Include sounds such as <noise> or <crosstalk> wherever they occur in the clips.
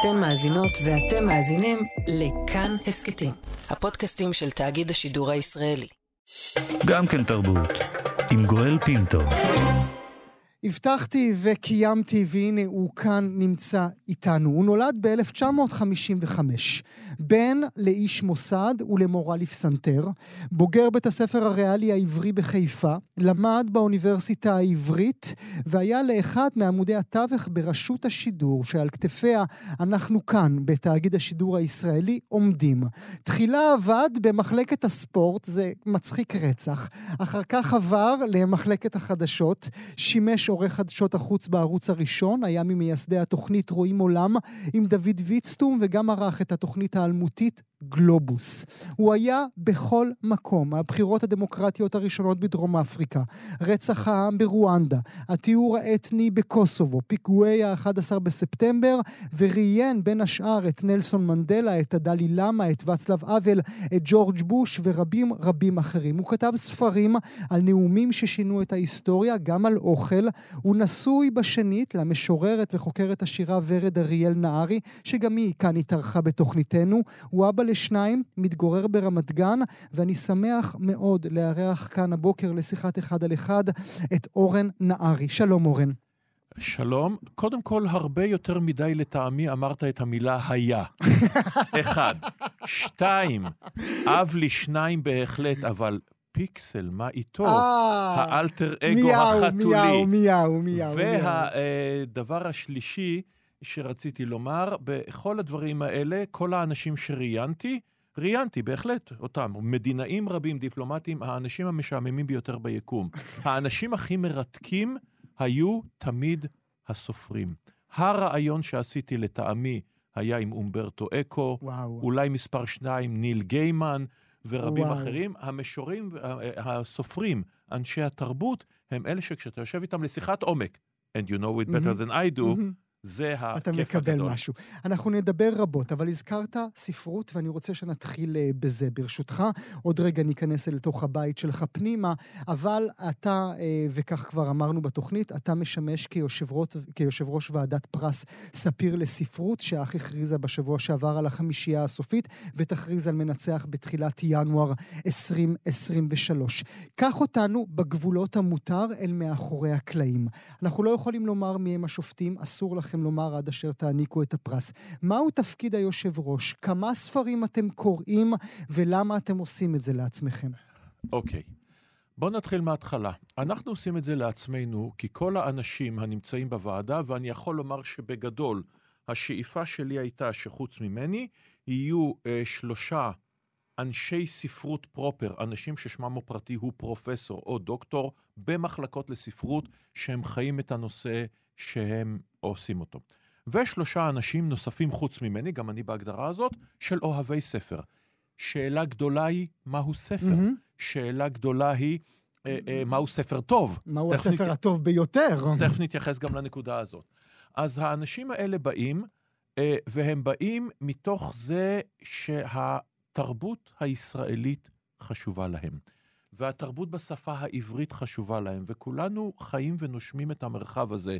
אתן מאזינות ואתם מאזינים לכאן הסכתים, הפודקאסטים של תאגיד השידור הישראלי. גם כן תרבות, עם גואל פינטו. הבטחתי וקיימתי, והנה הוא כאן נמצא איתנו. הוא נולד ב-1955, בן לאיש מוסד ולמורה לפסנתר, בוגר בית הספר הריאלי העברי בחיפה, למד באוניברסיטה העברית, והיה לאחד מעמודי התווך ברשות השידור, שעל כתפיה אנחנו כאן, בתאגיד השידור הישראלי, עומדים. תחילה עבד במחלקת הספורט, זה מצחיק רצח, אחר כך עבר למחלקת החדשות, שימש עורך חדשות החוץ בערוץ הראשון, היה ממייסדי התוכנית רואים עולם עם דוד ויצטום, וגם ערך את התוכנית האלמותית גלובוס. הוא היה בכל מקום, הבחירות הדמוקרטיות הראשונות בדרום אפריקה, רצח העם ברואנדה, התיאור האתני בקוסובו, פיגועי ה-11 בספטמבר, וראיין בין השאר את נלסון מנדלה, את הדלי למה, את ואצלב אבל, את ג'ורג' בוש ורבים רבים אחרים. הוא כתב ספרים על נאומים ששינו את ההיסטוריה, גם על אוכל. הוא נשוי בשנית למשוררת וחוקרת השירה ורד אריאל נהרי, שגם היא כאן התארחה בתוכניתנו. הוא אבא לשניים, מתגורר ברמת גן, ואני שמח מאוד לארח כאן הבוקר לשיחת אחד על אחד את אורן נהרי. שלום אורן. שלום. קודם כל, הרבה יותר מדי לטעמי אמרת את המילה היה. <laughs> אחד. שתיים, אב לי שניים בהחלט, אבל פיקסל, מה איתו? אה, האלטר אגו החתולי. מיהו, מיהו, מיהו. מיהו. והדבר השלישי שרציתי לומר, בכל הדברים האלה, כל האנשים שראיינתי, ראיינתי בהחלט אותם, מדינאים רבים, דיפלומטים, האנשים המשעממים ביותר ביקום. האנשים הכי מרתקים היו תמיד הסופרים. הרעיון שעשיתי לטעמי היה עם אומברטו אקו, וואו. אולי מספר שניים ניל גיימן ורבים וואו. אחרים. המשוררים, ה- הסופרים, אנשי התרבות, הם אלה שכשאתה יושב איתם לשיחת עומק, and you know it better than I do, מהמם. זה אתה הכיף מקבל הגדול. משהו. אנחנו נדבר רבות, אבל הזכרת ספרות, ואני רוצה שנתחיל אה, בזה. ברשותך, עוד רגע ניכנס אל תוך הבית שלך פנימה, אבל אתה, אה, וכך כבר אמרנו בתוכנית, אתה משמש כיושב ראש, כיושב ראש ועדת פרס ספיר לספרות, שאך הכריזה בשבוע שעבר על החמישייה הסופית, ותכריז על מנצח בתחילת ינואר 2023. קח אותנו בגבולות המותר אל מאחורי הקלעים. אנחנו לא יכולים לומר מי הם השופטים, אסור לכם לומר עד אשר תעניקו את הפרס. מהו תפקיד היושב ראש? כמה ספרים אתם קוראים, ולמה אתם עושים את זה לעצמכם? אוקיי. בואו נתחיל מההתחלה. אנחנו עושים את זה לעצמנו, כי כל האנשים הנמצאים בוועדה, ואני יכול לומר שבגדול, השאיפה שלי הייתה שחוץ ממני, יהיו אה, שלושה אנשי ספרות פרופר, אנשים ששמם הפרטי הוא פרופסור או דוקטור, במחלקות לספרות, שהם חיים את הנושא שהם עושים אותו. ושלושה אנשים נוספים חוץ ממני, גם אני בהגדרה הזאת, של אוהבי ספר. שאלה גדולה היא, מהו ספר? מהמם. שאלה גדולה היא, אה, אה, מהו ספר טוב? מהו הספר נת- הטוב ביותר? תכף נתייחס גם לנקודה הזאת. אז האנשים האלה באים, אה, והם באים מתוך זה שהתרבות הישראלית חשובה להם. והתרבות בשפה העברית חשובה להם, וכולנו חיים ונושמים את המרחב הזה,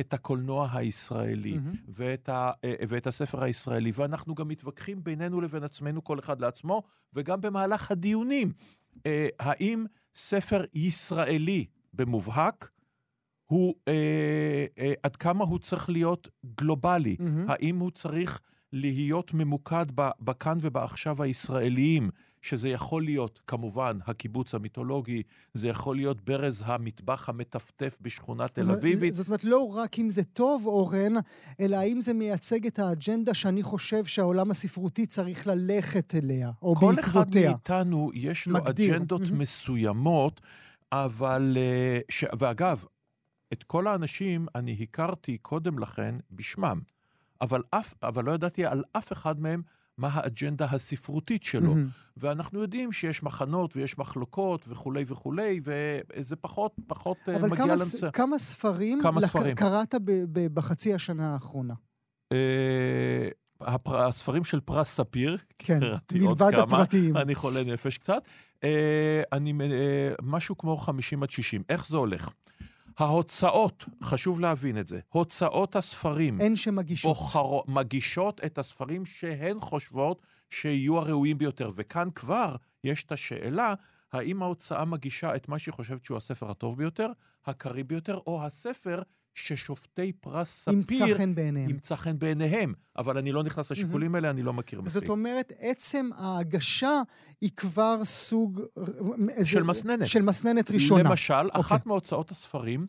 את הקולנוע הישראלי מהמם. ואת, ה, אה, ואת הספר הישראלי, ואנחנו גם מתווכחים בינינו לבין עצמנו, כל אחד לעצמו, וגם במהלך הדיונים, אה, האם ספר ישראלי במובהק, הוא, אה, אה, עד כמה הוא צריך להיות גלובלי? מהמם. האם הוא צריך להיות ממוקד בכאן ובעכשיו הישראליים, שזה יכול להיות כמובן הקיבוץ המיתולוגי, זה יכול להיות ברז המטבח המטפטף בשכונה תל אביבית. זאת אומרת, לא רק אם זה טוב, אורן, אלא האם זה מייצג את האג'נדה שאני חושב שהעולם הספרותי צריך ללכת אליה, או כל אחד בעקבותיה. מאיתנו יש לו מגדיר. אג'נדות מהמם. מסוימות, אבל... אה, ש... ואגב, את כל האנשים אני הכרתי קודם לכן בשמם, אבל, אף, אבל לא ידעתי על אף אחד מהם מה האג'נדה הספרותית שלו. מהמם. ואנחנו יודעים שיש מחנות ויש מחלוקות וכולי וכולי, וזה פחות, פחות אה, אבל מגיע כמה, לנושא. ס- כמה ספרים, כמה לק- ספרים? קראת ב- ב- בחצי השנה האחרונה? אה, הפר... הספרים של פרס ספיר, כן, קראתי עוד כמה. הפרטיים. אני חולה נפש קצת. אה, אני, אה, משהו כמו 50 עד 60. איך זה הולך? ההוצאות, חשוב להבין את זה, הוצאות הספרים הן שמגישות. בוחרו, מגישות את הספרים שהן חושבות שיהיו הראויים ביותר. וכאן כבר יש את השאלה, האם ההוצאה מגישה את מה שהיא חושבת שהוא הספר הטוב ביותר, הקריא ביותר, או הספר ששופטי פרס ספיר... ימצא חן בעיניהם. ימצא חן בעיניהם. אבל אני לא נכנס לשיקולים האלה, אני לא מכיר מספיק. זאת אומרת, עצם ההגשה היא כבר סוג... של מסננת. של מסננת ראשונה. למשל, אוקיי. אחת מהוצאות הספרים,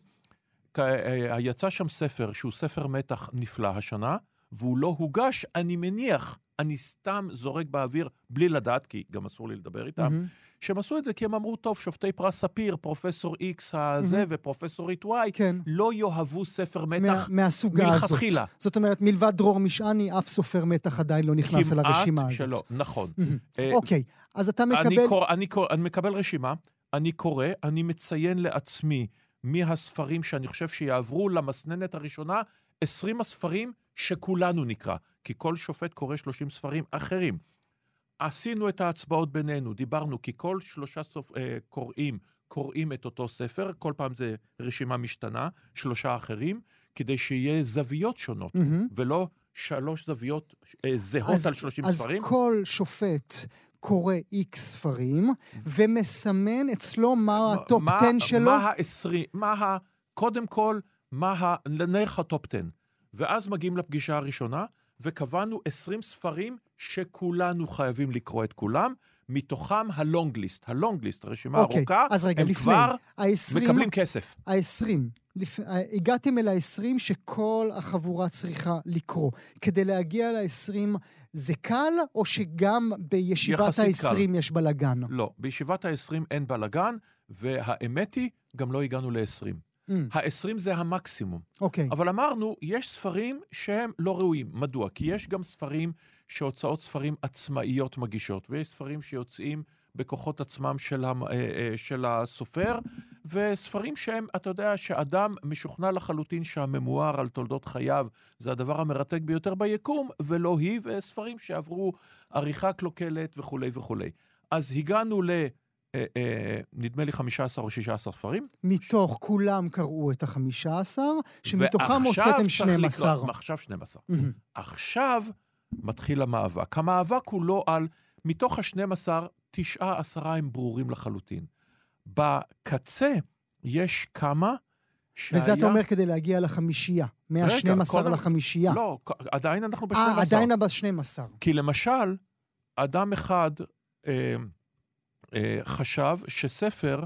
אה, יצא שם ספר שהוא ספר מתח נפלא השנה, והוא לא הוגש, אני מניח, אני סתם זורק באוויר בלי לדעת, כי גם אסור לי לדבר איתם, מהמם. שהם עשו את זה כי הם אמרו, טוב, שופטי פרס ספיר, פרופסור איקס הזה ופרופסורית וואי, כן. לא יאהבו ספר מה, מתח מהסוגה הזאת. מלכתחילה. זאת אומרת, מלבד דרור משעני, אף סופר מתח עדיין לא נכנס על הרשימה הזאת. שלא, נכון. אה, אוקיי, אז אתה אני, מקבל... קורא, אני, קורא, אני מקבל רשימה, אני קורא, אני מציין לעצמי מי הספרים שאני חושב שיעברו למסננת הראשונה, 20 הספרים שכולנו נקרא, כי כל שופט קורא 30 ספרים אחרים. עשינו את ההצבעות בינינו, דיברנו, כי כל שלושה סופ... אה, קוראים קוראים את אותו ספר, כל פעם זה רשימה משתנה, שלושה אחרים, כדי שיהיה זוויות שונות, מהמם. ולא שלוש זוויות אה, זהות אז- על 30 אז ספרים. כל שופט קורא איקס ספרים, ומסמן אצלו מה ה top מה- 10 שלו. מה העשרים, מה ה... קודם כל, מה ה... נניח ה top 10. ואז מגיעים לפגישה הראשונה, וקבענו 20 ספרים שכולנו חייבים לקרוא את כולם, מתוכם ה long list. ה long list, הרשימה אוקיי, ארוכה, אז רגע, הם לפני. כבר ה-20, מקבלים כסף. ה-20, לפ... הגעתם אל ה-20 שכל החבורה צריכה לקרוא. כדי להגיע ל-20 זה קל, או שגם בישיבת יחסית קל. ה-20 יש בלאגן? לא, בישיבת ה-20 אין בלאגן, והאמת היא, גם לא הגענו ל-20. Mm, ה-20 זה המקסימום. אוקיי. אבל אמרנו, יש ספרים שהם לא ראויים. מדוע? כי יש גם ספרים שהוצאות ספרים עצמאיות מגישות, ויש ספרים שיוצאים בכוחות עצמם של, המ, אה, אה, של הסופר, וספרים שהם, אתה יודע, שאדם משוכנע לחלוטין שהממואר על תולדות חייו זה הדבר המרתק ביותר ביקום, ולא היא, וספרים שעברו עריכה קלוקלת וכולי וכולי. אז הגענו ל... אה, אה, נדמה לי 15 או 16 ספרים. מתוך כולם קראו את החמישה עשר, שמתוכם ועכשיו הוצאתם צריך 12. לקרוא- עכשיו 12. מהמם. עכשיו מתחיל המאבק. המאבק הוא לא על, מתוך ה-12, תשעה, עשרה הם ברורים לחלוטין. בקצה יש כמה שהיה... וזה אתה אומר כדי להגיע לחמישייה. מה-12 קודם- לחמישייה. לא, עדיין אנחנו ב-12. אה, עדיין ב-12. כי למשל, אדם אחד אה, אה, חשב שספר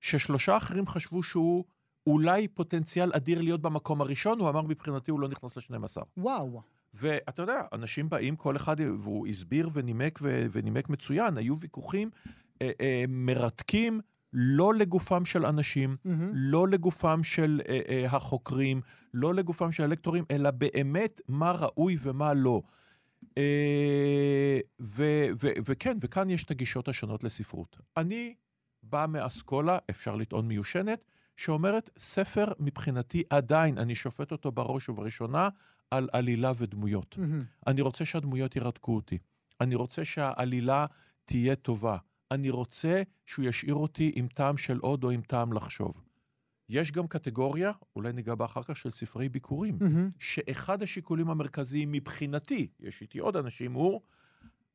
ששלושה אחרים חשבו שהוא אולי פוטנציאל אדיר להיות במקום הראשון, הוא אמר מבחינתי הוא לא נכנס ל-12. וואו. ואתה יודע, אנשים באים, כל אחד, והוא הסביר ונימק, ו- ונימק מצוין, היו ויכוחים אה, אה, מרתקים, לא לגופם של אנשים, מהמם. לא לגופם של אה, אה, החוקרים, לא לגופם של הלקטורים, אלא באמת מה ראוי ומה לא. אה, ו- ו- וכן, וכאן יש את הגישות השונות לספרות. אני בא מאסכולה, אפשר לטעון מיושנת, שאומרת, ספר מבחינתי עדיין, אני שופט אותו בראש ובראשונה על עלילה ודמויות. מהמם. אני רוצה שהדמויות ירתקו אותי. אני רוצה שהעלילה תהיה טובה. אני רוצה שהוא ישאיר אותי עם טעם של עוד או עם טעם לחשוב. יש גם קטגוריה, אולי ניגע בה אחר כך, של ספרי ביקורים, מהמם. שאחד השיקולים המרכזיים מבחינתי, יש איתי עוד אנשים, הוא,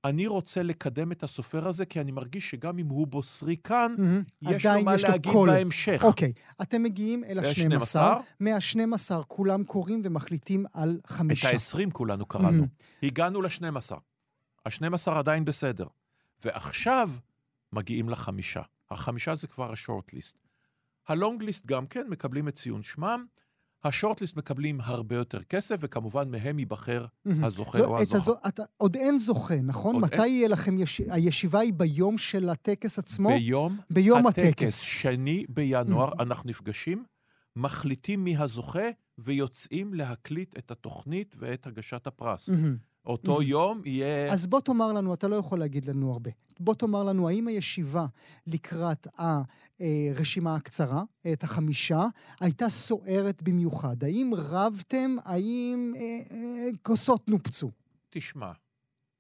אני רוצה לקדם את הסופר הזה, כי אני מרגיש שגם אם הוא בוסרי כאן, מהמם. יש לו מה יש לו להגיד קול. בהמשך. אוקיי, אתם מגיעים אל ה-12. ה-12. מה-12 כולם קוראים ומחליטים על את חמישה. ה-20 כולנו קראנו. מהמם. הגענו ל-12. ה-12 עדיין בסדר. ועכשיו מגיעים לחמישה. החמישה זה כבר השורט-ליסט. הלונג-ליסט גם כן מקבלים את ציון שמם. השורט-ליסט מקבלים הרבה יותר כסף, וכמובן מהם ייבחר. הזוכה זו- או הזוכה. הזו- אתה- עוד אין זוכה, נכון? מתי אין. יהיה לכם, יש- הישיבה היא ביום של הטקס עצמו? ביום, ביום הטקס, הטקס. שני בינואר, אנחנו נפגשים, מחליטים מי הזוכה, ויוצאים להקליט את התוכנית ואת הגשת הפרס. אותו. יום יהיה... אז בוא תאמר לנו, אתה לא יכול להגיד לנו הרבה. בוא תאמר לנו, האם הישיבה לקראת הרשימה הקצרה, את החמישה, הייתה סוערת במיוחד? האם רבתם? האם אה, אה, כוסות נופצו? תשמע,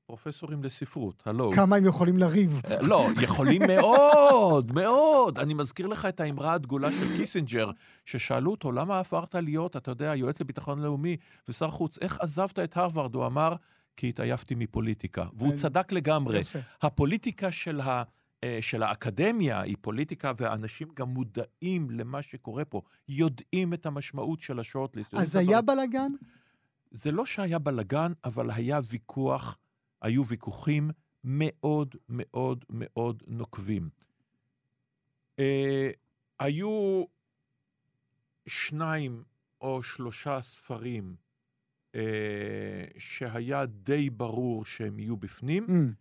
פרופסורים לספרות, הלו. כמה הם יכולים לריב. אה, לא, יכולים מאוד, מאוד. אני מזכיר לך את האמרה הדגולה של קיסינג'ר, ששאלו אותו, למה עברת להיות, אתה יודע, יועץ לביטחון לאומי ושר חוץ, איך עזבת את הרווארד? הוא אמר, כי התעייפתי מפוליטיקה. והוא צדק לגמרי. הפוליטיקה של, ה, אה, של האקדמיה היא פוליטיקה, ואנשים גם מודעים למה שקורה פה, יודעים את המשמעות של ה shortlist. אז היה. בלאגן? זה לא שהיה בלגן, אבל היה ויכוח, היו ויכוחים מאוד מאוד מאוד נוקבים. אה, היו שניים או שלושה ספרים אה, שהיה די ברור שהם יהיו בפנים, אמ,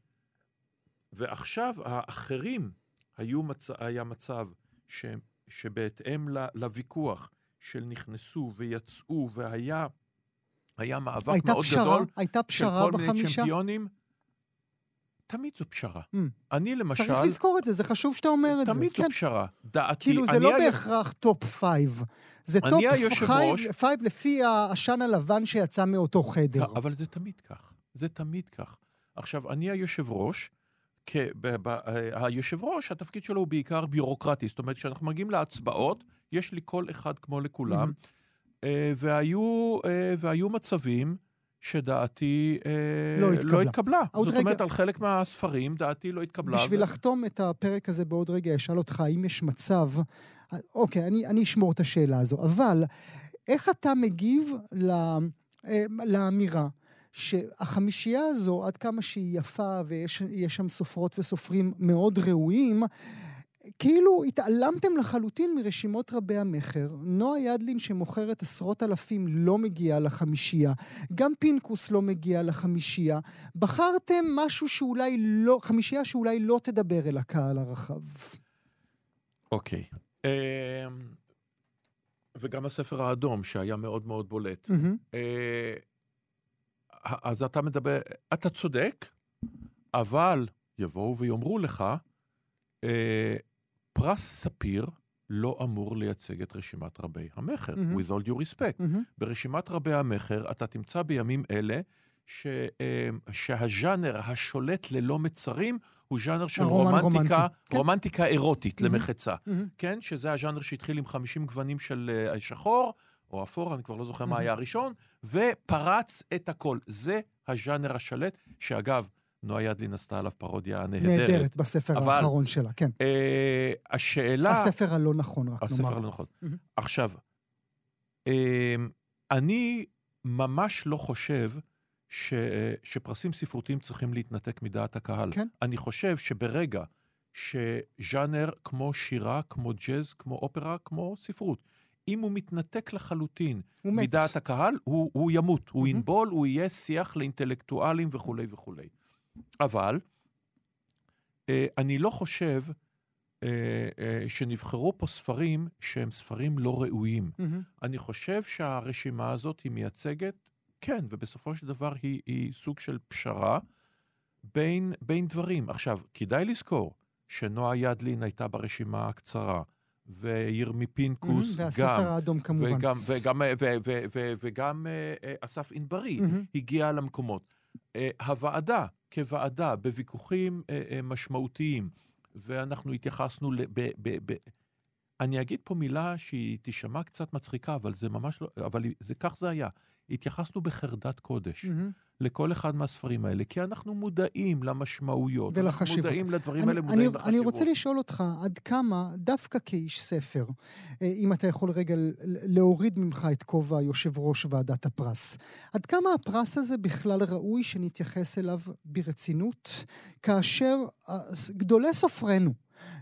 ועכשיו האחרים, היו מצ... היה מצב ש... שבהתאם ל... לוויכוח של נכנסו ויצאו, והיה היה מאבק מאוד פשרה? גדול הייתה של פשרה כל מיני בחמישה? צ'מפיונים, תמיד זו פשרה. Mm. אני למשל, צריך לזכור את זה, זה חשוב שאתה אומר את זה. תמיד זו כן. פשרה. דעתי, כאילו, זה לא היה- בהכרח top five. זה top היושב five- לפי העשן הלבן שיצא מאותו חדר. אבל זה תמיד כך. זה תמיד כך. עכשיו, אני היושב ראש, כ... ב... ב... אה, היושב ראש, התפקיד שלו הוא בעיקר ביורוקרטי. זאת אומרת, כשאנחנו מגיעים להצבעות, יש לי קול אחד כמו לכולם, אה, והיו, אה, והיו מצבים שדעתי אה, לא התקבלה. לא התקבלה. זאת רגע- אומרת, על חלק מהספרים דעתי לא התקבלה. בשביל ו- לחתום את הפרק הזה בעוד רגע, אשאל אותך, האם יש מצב... אוקיי, אני, אני אשמור את השאלה הזו, אבל איך אתה מגיב ל, אה, לאמירה שהחמישייה הזו, עד כמה שהיא יפה ויש יש שם סופרות וסופרים מאוד ראויים, כאילו התעלמתם לחלוטין מרשימות רבי המכר. נועה ידלין שמוכרת עשרות אלפים לא מגיעה לחמישייה. גם פינקוס לא מגיע לחמישייה. בחרתם משהו שאולי לא, חמישייה שאולי לא תדבר אל הקהל הרחב. אוקיי. אמ, וגם הספר האדום, שהיה מאוד מאוד בולט. מהמם. אה, אז אתה מדבר, אתה צודק, אבל יבואו ויאמרו לך, אה, פרס ספיר לא אמור לייצג את רשימת רבי המכר, מהמם. with all due respect. מהמם. ברשימת רבי המכר אתה תמצא בימים אלה ש, אה, שהז'אנר השולט ללא מצרים הוא ז'אנר של רומנטיקה, רומנטי, כן. רומנטיקה אירוטית מהמם. למחצה. מהמם. כן? שזה הז'אנר שהתחיל עם 50 גוונים של אה, שחור, או אפור, אני כבר לא זוכר מה היה הראשון, ופרץ את הכל. זה הז'אנר השלט, שאגב, נועה ידלין עשתה עליו פרודיה נהדרת. נהדרת בספר אבל- האחרון שלה, כן. אה, השאלה... הספר הלא נכון, רק הספר נאמר. הלא נכון. מהמם. עכשיו, אה, אני ממש לא חושב ש, שפרסים ספרותיים צריכים להתנתק מדעת הקהל. כן. אני חושב שברגע שז'אנר כמו שירה, כמו ג'אז, כמו אופרה, כמו ספרות, אם הוא מתנתק לחלוטין הוא מת. מדעת הקהל, הוא, הוא ימות, הוא מהמם. ינבול, הוא יהיה שיח לאינטלקטואלים וכולי וכולי. אבל אה, אני לא חושב אה, אה, שנבחרו פה ספרים שהם ספרים לא ראויים. מהמם. אני חושב שהרשימה הזאת היא מייצגת, כן, ובסופו של דבר היא, היא סוג של פשרה בין, בין דברים. עכשיו, כדאי לזכור שנועה ידלין הייתה ברשימה הקצרה, וירמי פינקוס. והספר גם, האדום כמובן. וגם, וגם, ו, ו, ו, ו, וגם אסף ענברי מהמם. הגיע למקומות. אה, הוועדה, כוועדה, בוויכוחים אה, אה, משמעותיים, ואנחנו התייחסנו ל... ב, ב, ב, אני אגיד פה מילה שהיא תישמע קצת מצחיקה, אבל זה ממש לא... אבל זה, כך זה היה. התייחסנו בחרדת קודש מהמם. לכל אחד מהספרים האלה, כי אנחנו מודעים למשמעויות. ולחשיבות. אנחנו מודעים לדברים אני, האלה, אני, מודעים אני לחשיבות. רוצה לשאול אותך, עד כמה, דווקא כאיש ספר, אה, אם אתה יכול רגע להוריד ממך את כובע יושב ראש ועדת הפרס, עד כמה הפרס הזה בכלל ראוי שנתייחס אליו ברצינות, כאשר אה, גדולי סופרינו,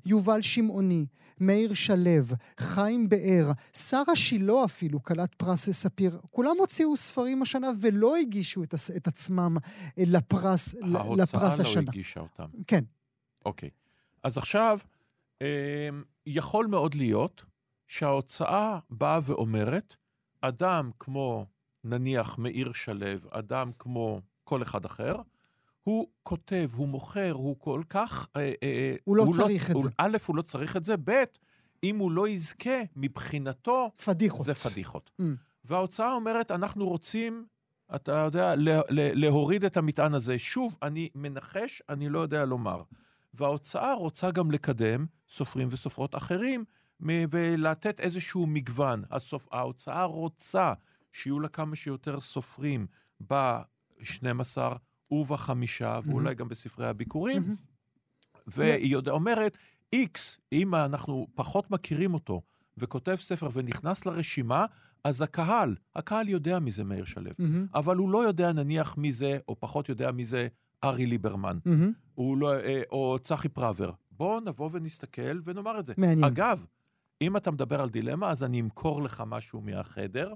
יובל שמעוני, מאיר שלו, חיים באר, שרה שילה אפילו, כלת פרס ספיר, כולם הוציאו ספרים השנה ולא הגישו את, הס- את עצמם אה, לפרס, לפרס ההוצאה לא השנה. הגישה אותם. כן. אוקיי. אז עכשיו, אמ, יכול מאוד להיות שההוצאה באה ואומרת, אדם כמו, נניח, מאיר שלו, אדם כמו כל אחד אחר, הוא כותב, הוא מוכר, הוא כל כך... אה, אה, הוא לא צריך את הוא- זה. א', הוא לא צריך את זה, ב', אם הוא לא יזכה, מבחינתו, פדיחות. זה פדיחות. Mm. וההוצאה אומרת, אנחנו רוצים אתה יודע, לה, לה, להוריד את המטען הזה. שוב, אני מנחש, אני לא יודע לומר. וההוצאה רוצה גם לקדם סופרים וסופרות אחרים, ולתת איזשהו מגוון. הסופ... ההוצאה רוצה שיהיו לה כמה שיותר סופרים ב-12 ובחמישה, ואולי גם בספרי הביקורים. מהמם. והיא יודע- אומרת, איקס, אם אנחנו פחות מכירים אותו, וכותב ספר ונכנס לרשימה, אז הקהל, הקהל יודע מי זה מאיר שלו. מהמם, אבל הוא לא יודע נניח מי זה, או פחות יודע מי זה ארי ליברמן. הוא לא, אה, או צחי פראוור. בואו נבוא ונסתכל ונאמר את זה. מעניין. אגב, אם אתה מדבר על דילמה, אז אני אמכור לך משהו מהחדר.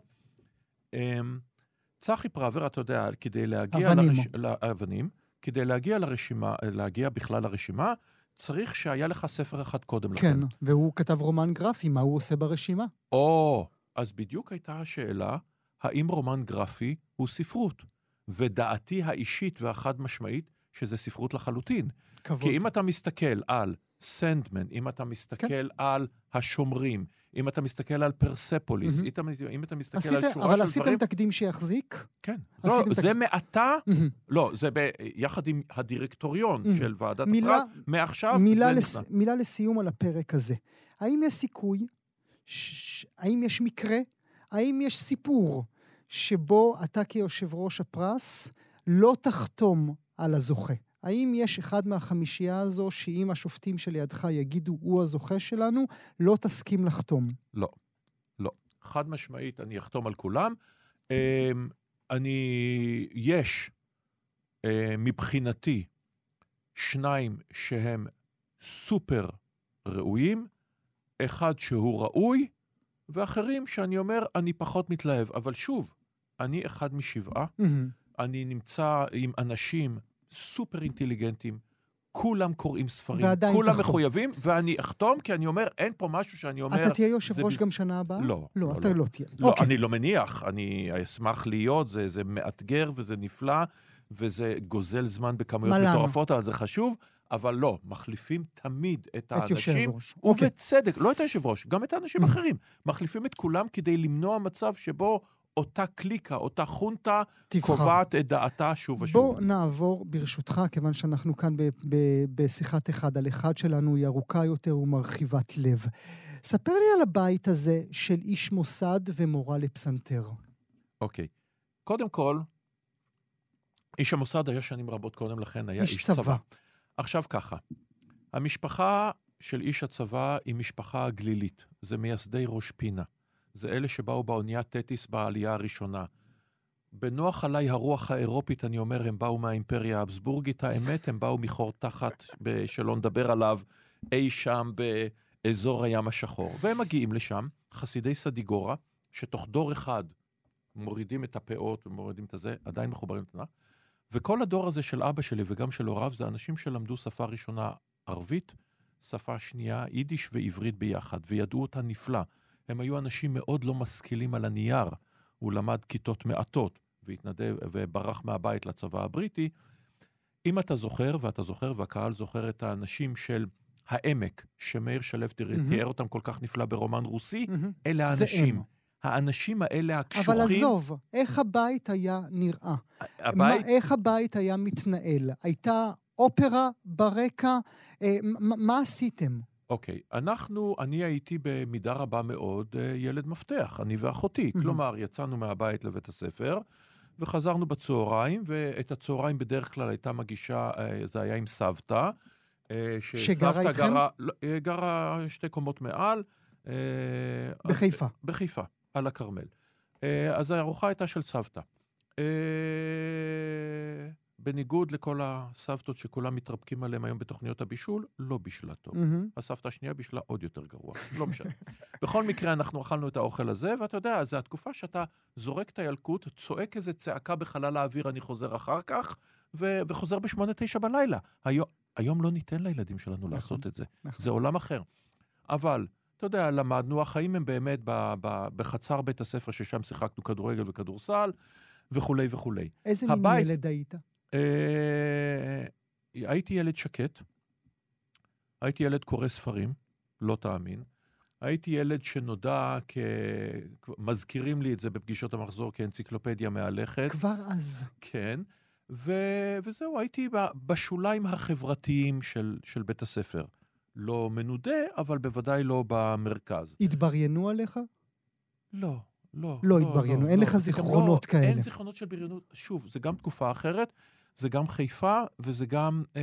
צחי פראוור, אתה יודע, כדי להגיע... אבנים. לרש... לאבנים. כדי להגיע לרשימה, להגיע בכלל לרשימה, צריך שהיה לך ספר אחד קודם לכן. כן, והוא כתב רומן גרפי, מה הוא עושה ברשימה? או, אז בדיוק הייתה השאלה, האם רומן גרפי הוא ספרות? ודעתי האישית והחד-משמעית, שזה ספרות לחלוטין. כבוד. כי אם אתה מסתכל על סנדמן, אם אתה מסתכל כן. על השומרים, אם אתה מסתכל על פרספוליס, מהמם. אם אתה- מסתכל עשיתם, על שורה אבל של עשיתם דברים... תקדים שיחזיק? כן. עשיתם לא, תק- זה מעתה, מהמם. לא, זה ב... יחד עם הדירקטוריון מהמם. של ועדת מילה- הפרט, מעכשיו מילה, זה לס... נכנס. מילה לסיום על הפרק הזה. האם יש סיכוי, ש... האם יש מקרה, האם יש סיפור שבו אתה כיושב ראש הפרס לא תחתום על הזוכה? האם יש אחד מהחמישייה הזו שאם השופטים שלידך יגידו הוא הזוכה שלנו, לא תסכים לחתום? לא, לא. חד משמעית, אני אחתום על כולם. אמ, אני, יש אה, מבחינתי שניים שהם סופר ראויים, אחד שהוא ראוי, ואחרים שאני אומר, אני פחות מתלהב. אבל שוב, אני אחד משבעה. אני נמצא עם אנשים סופר אינטליגנטים, כולם קוראים ספרים, כולם תחתום. מחויבים, ואני אחתום, כי אני אומר, אין פה משהו שאני אומר... אתה תהיה יושב ראש בז- גם שנה הבאה? לא, לא, לא, אתה לא. לא תהיה. לא, אוקיי. אני לא מניח, אני אשמח להיות, זה, זה מאתגר וזה נפלא, וזה גוזל זמן בכמויות? מטורפות, אבל זה חשוב, אבל לא, מחליפים תמיד את את האנשים, יושב ראש. אוקיי. ובצדק, לא את היושב ראש, גם את האנשים האחרים. מחליפים את כולם כדי למנוע מצב שבו אותה קליקה, אותה חונטה, תבחר. קובעת את דעתה שוב ושוב. בוא נעבור, ברשותך, כיוון שאנחנו כאן ב- ב- בשיחת אחד על אחד שלנו, היא ארוכה יותר ומרחיבת לב. ספר לי על הבית הזה של איש מוסד ומורה לפסנתר. אוקיי. קודם כל, איש המוסד היה שנים רבות קודם לכן, היה איש, איש צבא. עכשיו ככה, המשפחה של איש הצבא היא משפחה גלילית. זה מייסדי ראש פינה. זה אלה שבאו באונייה תטיס בעלייה הראשונה. בנוח עליי הרוח האירופית, אני אומר, הם באו מהאימפריה האבסבורגית. האמת, הם באו מחור תחת, שלא נדבר עליו, אי שם באזור הים השחור. והם מגיעים לשם, חסידי סדיגורה, שתוך דור אחד מורידים את הפאות ומורידים את הזה, עדיין מחוברים לתנ"ך. וכל הדור הזה של אבא שלי וגם של הוריו, זה אנשים שלמדו שפה ראשונה ערבית, שפה שנייה יידיש ועברית ביחד, וידעו אותה נפלא. הם היו אנשים מאוד לא משכילים על הנייר. הוא למד כיתות מעטות, והתנדב וברח מהבית לצבא הבריטי. אם אתה זוכר, ואתה זוכר, והקהל זוכר את האנשים של העמק, שמאיר שלו. תיאר אותם כל כך נפלא ברומן רוסי, מהמם. אלה האנשים. האנשים האלה הקשוחים... אבל עזוב, איך הבית היה נראה? הבית, מה, איך הבית היה מתנהל? הייתה אופרה ברקע? אה, מ- מה עשיתם? אוקיי, אנחנו, אני הייתי במידה רבה מאוד אה, ילד מפתח, אני ואחותי. מהמם. כלומר, יצאנו מהבית לבית הספר, וחזרנו בצהריים, ואת הצהריים בדרך כלל הייתה מגישה, אה, זה היה עם סבתא. אה, שגרה איתכם? גרה, לא, גרה שתי קומות מעל. בחיפה. בחיפה, על הכרמל. אז הארוחה הייתה של סבתא. בניגוד לכל הסבתות שכולם מתרפקים עליהם היום בתוכניות הבישול, לא בישלה טוב. מהמם. הסבתא השנייה בישלה עוד יותר גרוע, לא משנה. <laughs> בכל מקרה, אנחנו אכלנו את האוכל הזה, ואתה יודע, זו התקופה שאתה זורק את הילקוט, צועק איזה צעקה בחלל האוויר, אני חוזר אחר כך, ו- וחוזר בשמונה, תשע בלילה. היום, היום לא ניתן לילדים שלנו לעשות את זה. נכון. זה עולם אחר. אבל, אתה יודע, למדנו, החיים הם באמת ב- ב- בחצר בית הספר, ששם שיחקנו כדורגל וכדורסל, וכולי וכולי. איזה מין ילד היית? אה, הייתי ילד שקט, הייתי ילד קורא ספרים, לא תאמין. הייתי ילד שנודע כ... מזכירים לי את זה בפגישות המחזור כאנציקלופדיה מהלכת. כבר אז. כן. ו... וזהו, הייתי בשוליים החברתיים של, של בית הספר. לא מנודה, אבל בוודאי לא במרכז. התבריינו עליך? לא, לא. לא התבריינו, אין לך זה גם זיכרונות לא, כאלה. אין זיכרונות של בריונות. שוב, זה גם תקופה אחרת, זה גם חיפה וזה גם אה,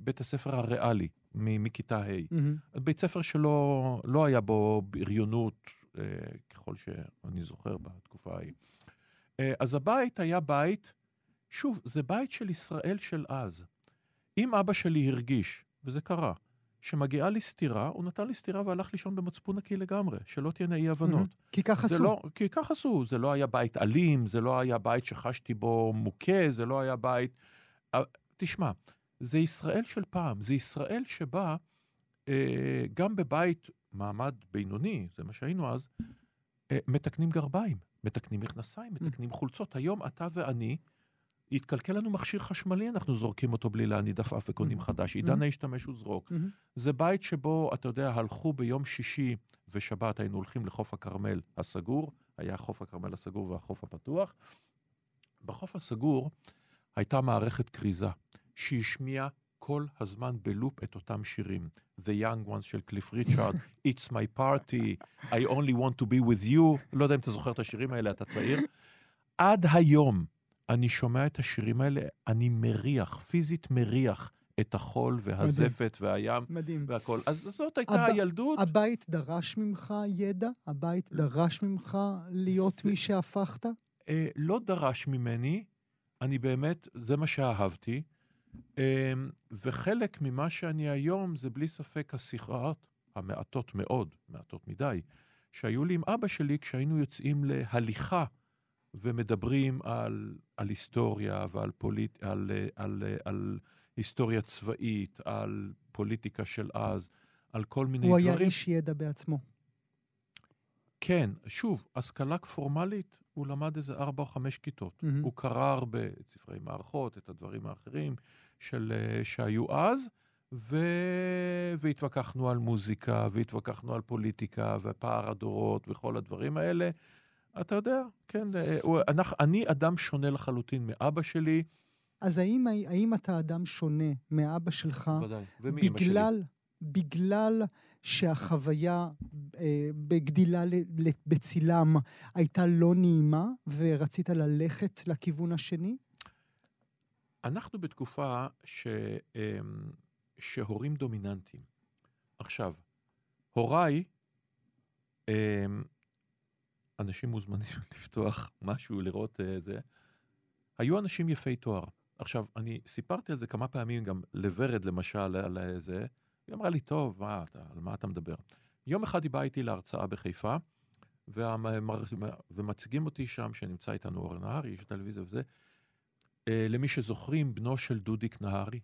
בית הספר הריאלי מ- מכיתה ה'. מהמם. בית ספר שלא לא היה בו בריונות, אה, ככל שאני זוכר בתקופה ההיא. אה, אז הבית היה בית, שוב, זה בית של ישראל של אז. אם אבא שלי הרגיש, וזה קרה, שמגיעה לי סטירה, הוא נתן לי סטירה והלך לישון במצפון נקי לגמרי, שלא תהיינה אי-הבנות. מהמם. כי ככה זה עשו. לא, כי כך עשו, זה לא היה בית אלים, זה לא היה בית שחשתי בו מוכה, זה לא היה בית... אה, תשמע, זה ישראל של פעם, זה ישראל שבה אה, גם בבית מעמד בינוני, זה מה שהיינו אז, אה, מתקנים גרביים, מתקנים מכנסיים, מתקנים חולצות. היום אתה ואני, יתקלקל לנו מכשיר חשמלי, אנחנו זורקים אותו בלי להניד עפעף וקונים חדש. עידן ההשתמש וזרוק. מהמם. זה בית שבו, אתה יודע, הלכו ביום שישי ושבת, היינו הולכים לחוף הכרמל הסגור, היה חוף הכרמל הסגור והחוף הפתוח. בחוף הסגור הייתה מערכת כריזה, שהשמיעה כל הזמן בלופ את אותם שירים. The Young Ones של קליף ריצ'ארד, <laughs> It's My Party, I Only Want to Be With You, לא יודע אם אתה זוכר את השירים האלה, אתה צעיר. עד היום אני שומע את השירים האלה, אני מריח, פיזית מריח את החול והזפת והים מדהים. והכל. אז זאת הייתה הב- הילדות. הבית דרש ממך ידע? הבית דרש ממך להיות זה- מי שהפכת? אה, לא דרש ממני, אני באמת, זה מה שאהבתי. אה, וחלק ממה שאני היום זה בלי ספק השיחות המעטות מאוד, מעטות מדי, שהיו לי עם אבא שלי כשהיינו יוצאים להליכה ומדברים על, על היסטוריה ועל פוליט... על, על, על, על היסטוריה צבאית, על פוליטיקה של אז, על כל מיני הוא דברים. היה איש ידע בעצמו. כן, שוב, השכלה פורמלית, הוא למד איזה ארבע או חמש כיתות. מהמם. הוא קרא הרבה את ספרי מערכות, את הדברים האחרים של, שהיו אז, ו... והתווכחנו על מוזיקה, והתווכחנו על פוליטיקה, ופער הדורות, וכל הדברים האלה. אתה יודע, כן, אה, הוא, אנחנו, אני אדם שונה לחלוטין מאבא שלי. אז האם, האם אתה אדם שונה מאבא שלך ודאי. ומאמא שלי. בגלל, בגלל שהחוויה אה, בגדילה ל- ל- בצילם הייתה לא נעימה ורצית ללכת לכיוון השני? אנחנו בתקופה ש, אמ, שהורים דומיננטיים. עכשיו, הוריי, אמ, אנשים מוזמנים <laughs> לפתוח משהו, לראות אה, זה, היו אנשים יפי תואר. עכשיו, אני סיפרתי על זה כמה פעמים גם לוורד, למשל, על אה, זה, היא אמרה לי, טוב, מה, אתה, על מה אתה מדבר? יום אחד היא באה איתי להרצאה בחיפה, והמר... ומציגים אותי שם, שנמצא איתנו אורן נהרי, יש טלוויזיה וזה, אה, למי שזוכרים, בנו של דודיק נהרי,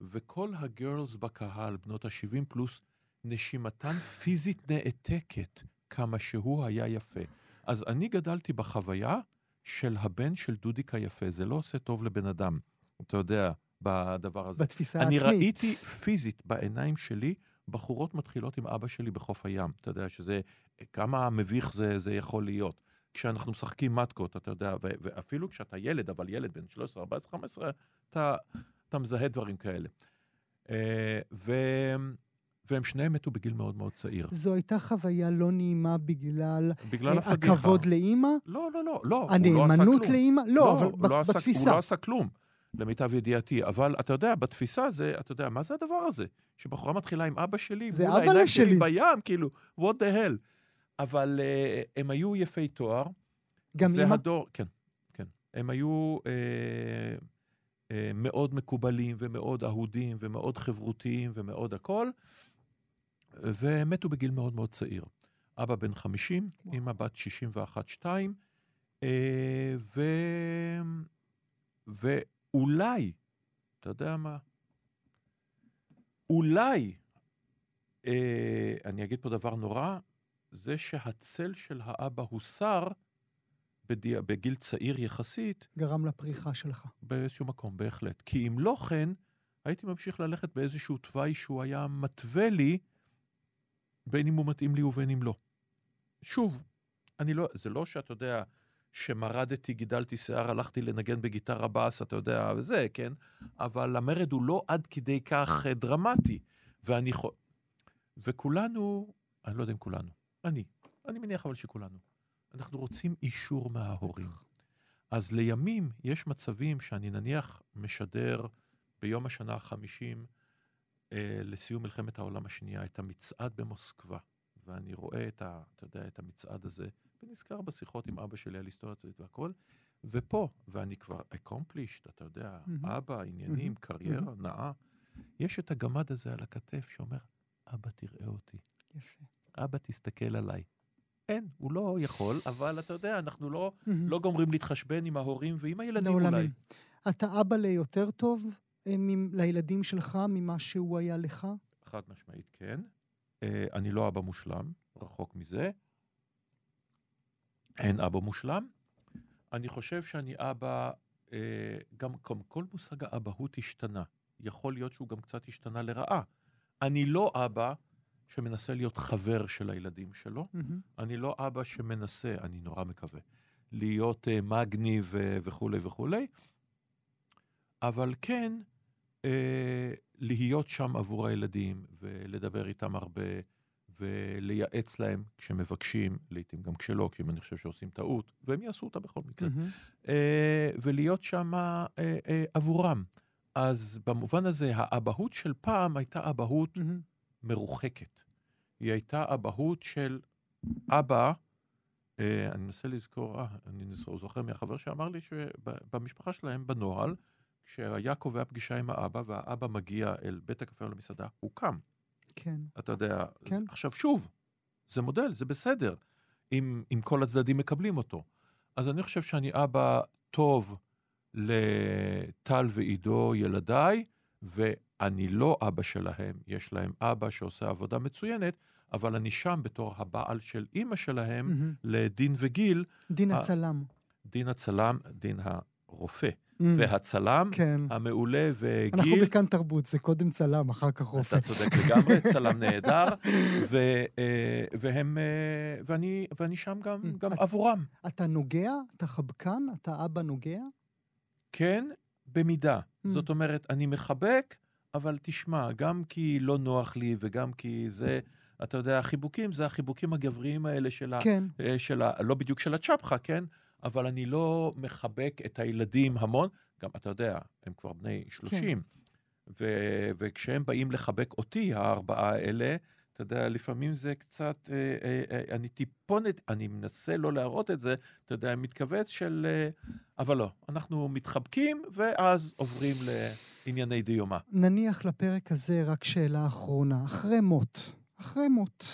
וכל הגרלס בקהל, בנות ה-70 פלוס, נשימתן פיזית נעתקת כמה שהוא היה יפה. אז אני גדלתי בחוויה של הבן של דודיק היפה. זה לא עושה טוב לבן אדם, אתה יודע, בדבר הזה. בתפיסה אני העצמית. ראיתי פיזית בעיניים שלי בחורות מתחילות עם אבא שלי בחוף הים. אתה יודע שזה, כמה מביך זה, זה יכול להיות. כשאנחנו משחקים מתקות, אתה יודע, ו- ואפילו כשאתה ילד, אבל ילד בן 13, 14, 15, אתה, אתה מזהה דברים כאלה. אה, ו- והם שניהם מתו בגיל מאוד מאוד צעיר. זו הייתה חוויה לא נעימה בגלל בגלל אה. הכבוד לאימא? לא, לא, לא, לא. לא הנאמנות כלום. לאימא? לא, אבל הוא לא עשה- בתפיסה. הוא לא עשה כלום, למיטב ידיעתי. אבל אתה יודע, בתפיסה זה, אתה יודע, מה זה הדבר הזה? שבחורה מתחילה עם אבא שלי, זה העיניים שלי. שלי בים, כאילו, what the hell. אבל uh, הם היו יפי תואר. גם זה אימא? הדור, כן, כן. הם היו אה, אה, מאוד מקובלים ומאוד אהודים ומאוד חברותיים ומאוד הכל, והם מתו בגיל מאוד מאוד צעיר. אבא בן 50, וואו. אמא בת 61-2, אה, ו... ואולי, אתה יודע מה? אולי, אה, אני אגיד פה דבר נורא, זה שהצל של האבא הוסר בדי... בגיל צעיר יחסית, גרם לפריחה שלך. באיזשהו מקום, בהחלט. כי אם לא כן, הייתי ממשיך ללכת באיזשהו תוואי שהוא היה מתווה לי בין אם הוא מתאים לי ובין אם לא. שוב, אני לא, זה לא שאתה יודע, שמרדתי, גידלתי שיער, הלכתי לנגן בגיטרה בס, אתה יודע, וזה, כן? אבל המרד הוא לא עד כדי כך אה, דרמטי. ואני חו... וכולנו, אני לא יודע אם כולנו, אני, אני מניח אבל שכולנו, אנחנו רוצים אישור מההורים. אז לימים יש מצבים שאני נניח משדר ביום השנה החמישים לסיום מלחמת העולם השנייה את המצעד במוסקבה, ואני רואה את, ה, אתה יודע, את המצעד הזה, ונזכר בשיחות עם אבא שלי על היסטוריה צבאית והכל, ופה, ואני כבר accomplished, אתה יודע, מהמם. אבא, עניינים, מהמם. קריירה, נאה, יש את הגמד הזה על הכתף שאומר, אבא, תראה אותי, יפה. אבא, תסתכל עליי. אין, הוא לא יכול, אבל אתה יודע, אנחנו לא, מהמם. לא גומרים להתחשבן עם ההורים ועם הילדים לעולמים. אולי. אתה אבא ליותר טוב אה, לילדים שלך ממה שהוא היה לך? חד משמעית כן. אה, אני לא אבא מושלם, רחוק מזה. אין אבא מושלם. אני חושב שאני אבא, אה, גם כל מושג האבהות השתנה. יכול להיות שהוא גם קצת השתנה לרעה. אני לא אבא שמנסה להיות חבר של הילדים שלו. מהמם. אני לא אבא שמנסה, אני נורא מקווה, להיות uh, מגניב uh, וכולי וכולי, אבל כן uh, להיות שם עבור הילדים ולדבר איתם הרבה ולייעץ להם כשמבקשים, לעתים גם כשלא, כי אם אני חושב שעושים טעות, והם יעשו אותה בכל מקרה, מהמם. uh, ולהיות שם uh, uh, עבורם. אז במובן הזה, האבהות של פעם הייתה אבהות מהמם. מרוחקת. היא הייתה אבהות של אבא, אה, אני מנסה לזכור, אה, אני זוכר מהחבר שאמר לי שבמשפחה שלהם, בנוהל, כשהיה קובע פגישה עם האבא, והאבא מגיע אל בית הקפה או למסעדה, הוא קם. כן. אתה יודע, כן. עכשיו שוב, זה מודל, זה בסדר, אם, אם כל הצדדים מקבלים אותו. אז אני חושב שאני אבא טוב לטל ועידו, ילדיי, ואני לא אבא שלהם, יש להם אבא שעושה עבודה מצוינת, אבל אני שם בתור הבעל של אימא שלהם מהמם. לדין וגיל, דין הצלם. דין הצלם, דין הרופא. והצלם כן. המעולה אנחנו וגיל, בכאן תרבות, זה קודם צלם, אחר כך רופא. אתה צודק לגמרי, <laughs> צלם נהדר, ו, אה, והם, אה, ואני, ואני שם גם, Mm, גם את- עבורם. אתה נוגע? אתה חבקן? אתה אבא נוגע? כן, במידה. Mm. זאת אומרת, אני מחבק, אבל תשמע, גם כי לא נוח לי וגם כי זה, אתה יודע, החיבוקים זה החיבוקים הגבריים האלה של ה... כן. אה, של ה... לא בדיוק של הצ'פחה, כן? אבל אני לא מחבק את הילדים המון. גם, אתה יודע, הם כבר בני 30. ו... וכשהם באים לחבק אותי, הארבעה האלה, אתה יודע, לפעמים זה קצת, אה, אה, אה, אני טיפונת, אני מנסה לא להראות את זה, אתה יודע, מתכווץ של... אה, אבל לא, אנחנו מתחבקים, ואז עוברים לענייני דיומא. נניח לפרק הזה רק שאלה אחרונה. אחרי מות, אחרי מות,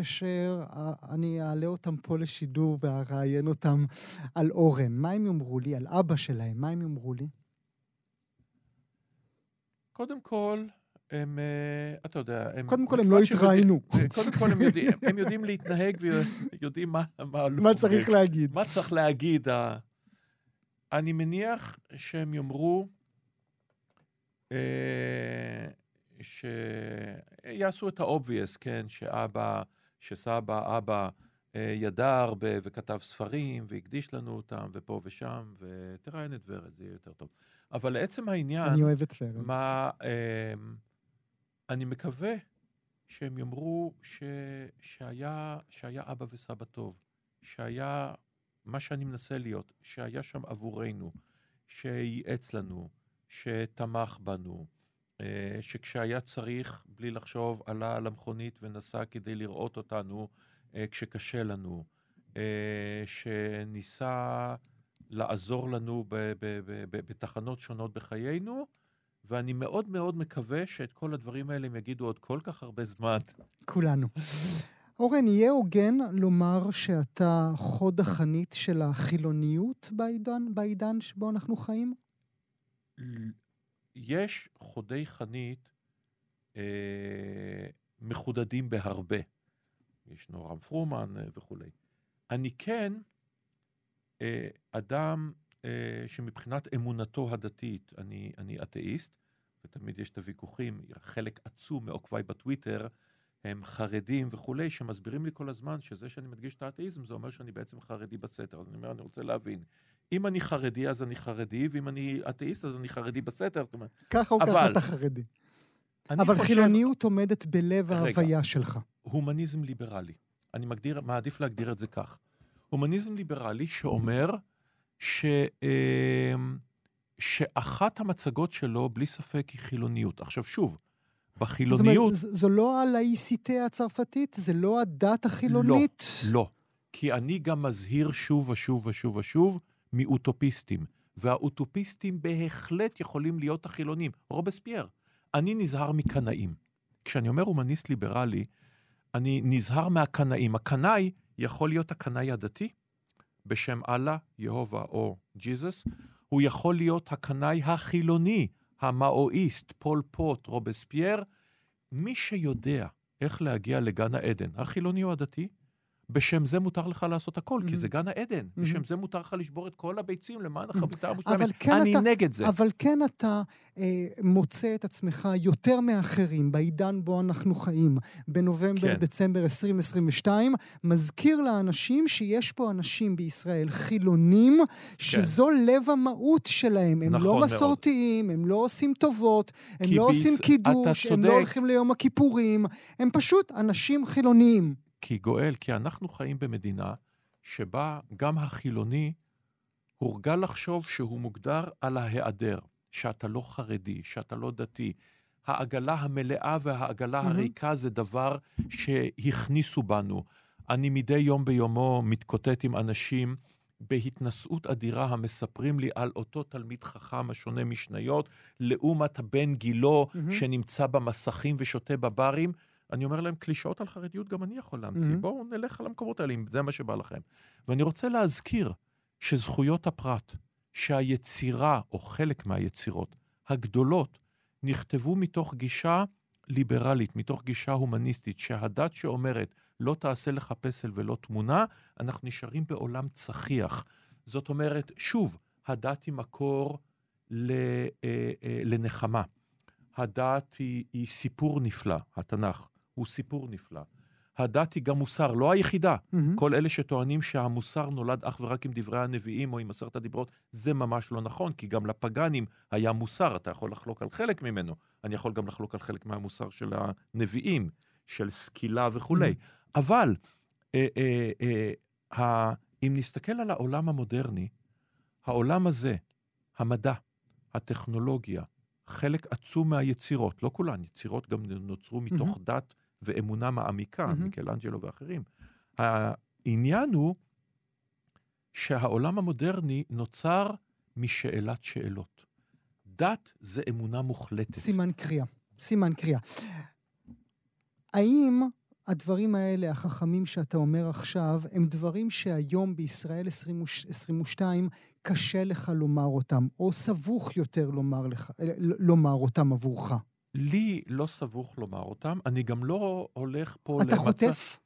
כשאני אעלה אותם פה לשידור ואראיין אותם על אורן, מה הם יאמרו לי? על אבא שלהם, מה הם יאמרו לי? קודם כל, הם, אה, אתה יודע, הם... קודם כל, הם לא התראיינו. יודעים- קודם כל, הם יודעים, הם יודעים להתנהג ויודעים מה... מה, מה צריך. להגיד? מה צריך להגיד? אני מניח שהם יאמרו אה, שיעשו את ה-obvious, כן? שאבא, שסבא, אבא אה, ידע הרבה וכתב ספרים והקדיש לנו אותם ופה ושם, ותראיין את ורד, זה יהיה יותר טוב. אבל לעצם העניין... אני אוהב את פרץ. מה, אמ, אני מקווה שהם יאמרו ש, שהיה, שהיה אבא וסבא טוב, שהיה מה שאני מנסה להיות, שהיה שם עבורנו, שייעץ לנו, שתמך בנו, שכשהיה צריך, בלי לחשוב, עלה על המכונית ונסע כדי לראות אותנו אה, כשקשה לנו, אה, שניסה לעזור לנו בתחנות שונות בחיינו, ואני מאוד מאוד מקווה שאת כל הדברים האלה הם יגידו עוד כל כך הרבה זמן. כולנו. אורן, יהיה הוגן לומר שאתה חוד החנית של החילוניות בעידן, בעידן שבו אנחנו חיים? יש חודי חנית אה, מחודדים בהרבה. ישנו רם פרומן אה, וכולי. אני כן אה, אדם אה, שמבחינת אמונתו הדתית, אני, אני אתאיסט, ותמיד יש את הוויכוחים, חלק עצום מעוקביי בטוויטר הם חרדים וכולי, שמסבירים לי כל הזמן שזה שאני מדגיש את האתאיזם, זה אומר שאני בעצם חרדי בסתר. אז אני אומר, אני רוצה להבין. אם אני חרדי, אז אני חרדי, ואם אני אתאיסט, אז אני חרדי בסתר. זאת אומרת, ככה או ככה אתה חרדי. אבל חושב- חילוניות עומדת בלב רגע. ההוויה שלך. הומניזם ליברלי. אני מגדיר, מעדיף להגדיר את זה כך. הומניזם ליברלי שאומר ש, אה, שאחת המצגות שלו, בלי ספק, היא חילוניות. עכשיו, שוב, זאת בחילוניות... אומרת, ז- זו לא הלאיסיטה הצרפתית? זה לא הדת החילונית? לא. כי אני גם מזהיר שוב ושוב ושוב ושוב מאוטופיסטים. והאוטופיסטים בהחלט יכולים להיות החילונים. רובספייר. אני נזהר מקנאים. כשאני אומר הומניסט ליברלי, אני נזהר מהקנאים. הקנאי יכול להיות הקנאי הדתי, בשם אללה, יהובה או ג'יזוס. הוא יכול להיות הקנאי החילוני, המאואיסט, פול פוט, רובספייר. מי שיודע איך להגיע לגן העדן, החילוני או הדתי, בשם זה מותר לך לעשות הכל, כי Mhm. זה גן העדן. Mhm. בשם זה מותר לך לשבור את כל הביצים למען החביתה אבל המושלמת. כן אני אתה- נגד זה. אבל כן אתה אה, מוצא את עצמך יותר מאחרים בעידן בו אנחנו חיים, בנובמבר, כן. דצמבר 2022, מזכיר לאנשים שיש פה אנשים בישראל חילונים, שזו לב המהות שלהם. הם נכון לא מאוד. מסורתיים, הם לא עושים טובות, הם לא ביס- עושים קידוש, הם לא. הולכים ליום הכיפורים, הם פשוט אנשים חילוניים. כי גואל, כי אנחנו חיים במדינה שבה גם החילוני הורגל לחשוב שהוא מוגדר על ההיעדר, שאתה לא חרדי, שאתה לא דתי. העגלה המלאה והעגלה מהמם. הריקה זה דבר שהכניסו בנו. אני מדי יום ביומו מתקוטט עם אנשים בהתנשאות אדירה המספרים לי על אותו תלמיד חכם השונה משניות, לעומת הבן גילו מהמם. שנמצא במסכים ושותה בברים. אני אומר להם, קלישאות על חרדיות גם אני יכול להמציא. מהמם. בואו נלך על המקומות האלה, אם זה מה שבא לכם. ואני רוצה להזכיר שזכויות הפרט, שהיצירה, או חלק מהיצירות, הגדולות, נכתבו מתוך גישה ליברלית, מתוך גישה הומניסטית, שהדת שאומרת, לא תעשה לך פסל ולא תמונה, אנחנו נשארים בעולם צחיח. זאת אומרת, שוב, הדת היא מקור אה, אה, לנחמה. הדת היא, היא סיפור נפלא, התנ"ך הוא סיפור נפלא. הדת היא גם מוסר, לא היחידה. מהמם. כל אלה שטוענים שהמוסר נולד אך ורק עם דברי הנביאים או עם עשרת הדיברות, זה ממש לא נכון, כי גם לפגאנים היה מוסר, אתה יכול לחלוק על חלק ממנו. אני יכול גם לחלוק על חלק מהמוסר של הנביאים, של סקילה וכולי. אבל אה, אה, אה, ה, אם נסתכל על העולם המודרני, העולם הזה, המדע, הטכנולוגיה, חלק עצום מהיצירות, לא כולן, יצירות גם נוצרו מתוך דת ואמונה מעמיקה, מהמם. מיקלנג'לו ואחרים. העניין הוא שהעולם המודרני נוצר משאלת שאלות. דת זה אמונה מוחלטת. סימן קריאה. סימן קריאה. האם הדברים האלה, החכמים שאתה אומר עכשיו, הם דברים שהיום בישראל 2022 קשה לך לומר אותם, או סבוך יותר לומר, לך, אה, לומר אותם עבורך? לי לא סבוך לומר אותם, אני גם לא הולך פה אתה למצב... חוטף?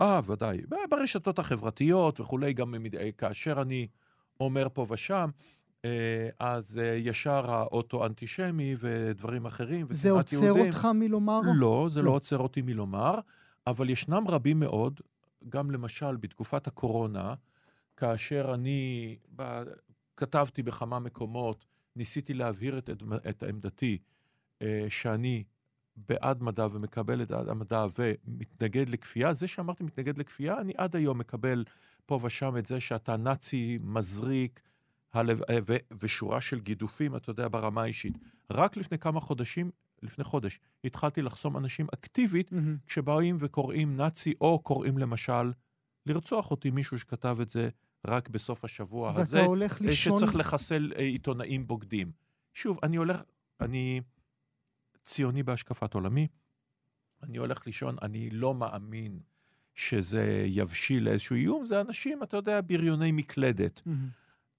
אה, ודאי. ברשתות החברתיות וכולי, גם אה, כאשר אני אומר פה ושם, אה, אז אה, ישר האוטו אנטישמי ודברים אחרים, זה עוצר יהודים. אותך מלומר? לא, זה לא. לא עוצר אותי מלומר, אבל ישנם רבים מאוד, גם למשל בתקופת הקורונה, כאשר אני ב... כתבתי בכמה מקומות, ניסיתי להבהיר את, את עמדתי, שאני בעד מדע ומקבל את המדע ומתנגד לכפייה. זה שאמרתי מתנגד לכפייה, אני עד היום מקבל פה ושם את זה שאתה נאצי, מזריק, הלב... אה, ו... ושורה של גידופים, אתה יודע, ברמה האישית. רק לפני כמה חודשים, לפני חודש, התחלתי לחסום אנשים אקטיבית מהמם. כשבאים וקוראים נאצי, או קוראים למשל לרצוח אותי, מישהו שכתב את זה רק בסוף השבוע הזה, אה, לישון... שצריך לחסל אה, עיתונאים בוגדים. שוב, אני הולך, אני ציוני בהשקפת עולמי, אני הולך לישון, אני לא מאמין שזה יבשיל לאיזשהו איום, זה אנשים, אתה יודע, בריוני מקלדת.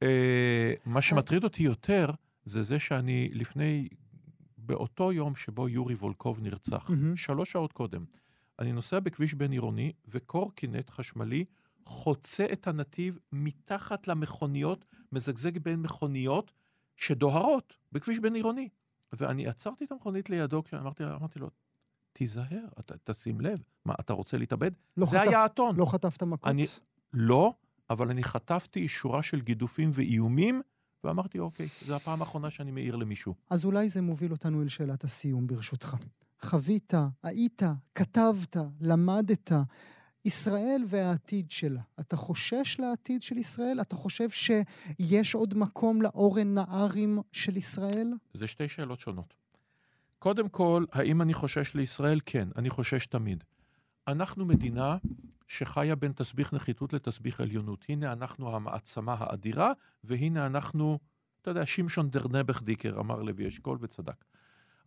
אה, מה שמטריד אותי יותר, זה זה שאני לפני, באותו יום שבו יורי וולקוב נרצח, מהמם. שלוש שעות קודם, אני נוסע בכביש בין-עירוני, וקורקינט חשמלי חוצה את הנתיב מתחת למכוניות, מזגזג בין מכוניות שדוהרות בכביש בין-עירוני. ואני עצרתי את המכונית לידו, כשאמרתי אמרתי לו, תיזהר, אתה, תשים לב. מה, אתה רוצה להתאבד? לא זה חטף- היה הטון. לא חטפת מכות? אני- לא, אבל אני חטפתי שורה של גידופים ואיומים, ואמרתי, אוקיי, זו הפעם האחרונה שאני מעיר למישהו. אז אולי זה מוביל אותנו אל שאלת הסיום, ברשותך. חווית, היית, כתבת, למדת. ישראל והעתיד שלה. אתה חושש לעתיד של ישראל? אתה חושב שיש עוד מקום לאורן נהרים של ישראל? זה שתי שאלות שונות. קודם כל, האם אני חושש לישראל? כן, אני חושש תמיד. אנחנו מדינה שחיה בין תסביך נחיתות לתסביך עליונות. הנה אנחנו המעצמה האדירה, והנה אנחנו, אתה יודע, שמשון דרנבך דיקר, אמר לוי אשכול וצדק.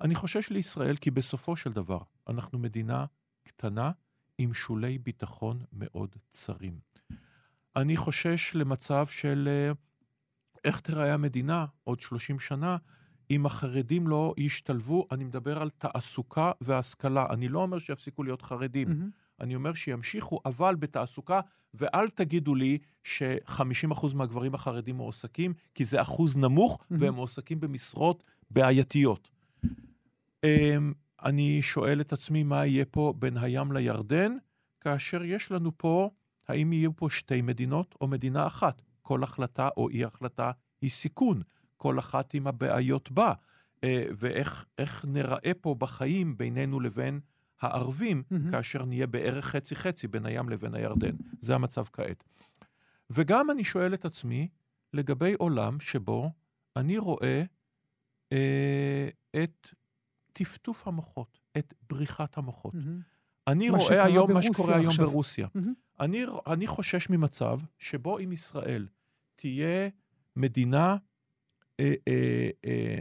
אני חושש לישראל כי בסופו של דבר אנחנו מדינה קטנה עם שולי ביטחון מאוד צרים. אני חושש למצב של אה, איך תיראה המדינה עוד 30 שנה אם החרדים לא ישתלבו, אני מדבר על תעסוקה והשכלה. אני לא אומר שיפסיקו להיות חרדים, מהמם. אני אומר שימשיכו, אבל בתעסוקה, ואל תגידו לי ש-50% מהגברים החרדים מועסקים, כי זה אחוז נמוך, מהמם. והם מועסקים במשרות בעייתיות. אני שואל את עצמי מה יהיה פה בין הים לירדן, כאשר יש לנו פה, האם יהיו פה שתי מדינות או מדינה אחת? כל החלטה או אי החלטה היא סיכון, כל אחת עם הבעיות בה. אה, ואיך איך ניראה פה בחיים בינינו לבין הערבים, מהמם. כאשר נהיה בערך חצי-חצי בין הים לבין הירדן. זה המצב כעת. וגם אני שואל את עצמי, לגבי עולם שבו אני רואה אה, את טפטוף המוחות, את בריחת המוחות. מהמם. אני רואה היום מה שקורה היום עכשיו. ברוסיה. מהמם. אני, אני חושש ממצב שבו אם ישראל תהיה מדינה, אה, אה, אה,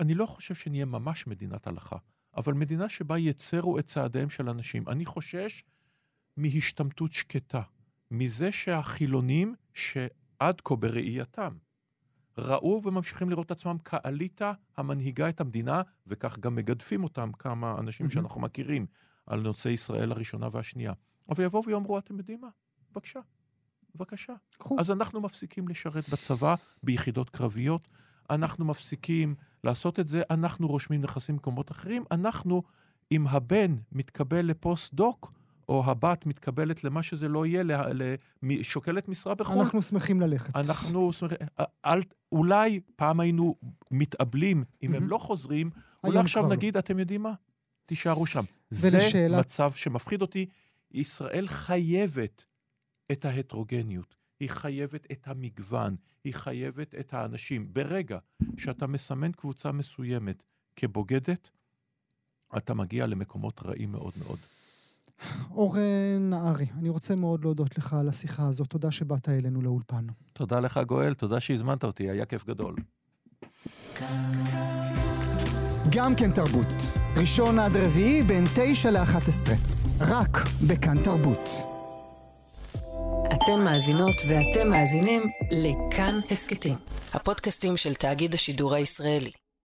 אני לא חושב שנהיה ממש מדינת הלכה, אבל מדינה שבה יצרו את צעדיהם של אנשים. אני חושש מהשתמטות שקטה, מזה שהחילונים, שעד כה בראייתם, ראו וממשיכים לראות את עצמם כאליטה המנהיגה את המדינה, וכך גם מגדפים אותם כמה אנשים. שאנחנו מכירים על נושאי ישראל הראשונה והשנייה. אבל יבואו ויאמרו, אתם יודעים מה? בבקשה, בבקשה. קחו. אז אנחנו מפסיקים לשרת בצבא, ביחידות קרביות, אנחנו מפסיקים לעשות את זה, אנחנו רושמים נכסים במקומות אחרים, אנחנו, אם הבן מתקבל לפוסט-דוק, או הבת מתקבלת למה שזה לא יהיה, שוקלת משרה בחו"ל, אנחנו שמחים ללכת. אנחנו, אומרת, אל, אולי פעם היינו מתאבלים אם הם מהמם. לא חוזרים, אולי עכשיו לא. נגיד, אתם יודעים מה? תישארו שם. ולשאלת- זה מצב שמפחיד אותי. ישראל חייבת את ההטרוגניות, היא חייבת את המגוון, היא חייבת את האנשים. ברגע שאתה מסמן קבוצה מסוימת כבוגדת, אתה מגיע למקומות רעים מאוד מאוד. אורן נהרי, אני רוצה מאוד להודות לך על השיחה הזאת. תודה שבאת אלינו לאולפן. תודה לך, גואל, תודה שהזמנת אותי, היה כיף גדול. גם כן תרבות. ראשון עד רביעי בין 9 ל-11. רק בכאן תרבות. אתן מאזינות ואתם מאזינים לכאן הסכתים, הפודקאסטים של תאגיד השידור הישראלי.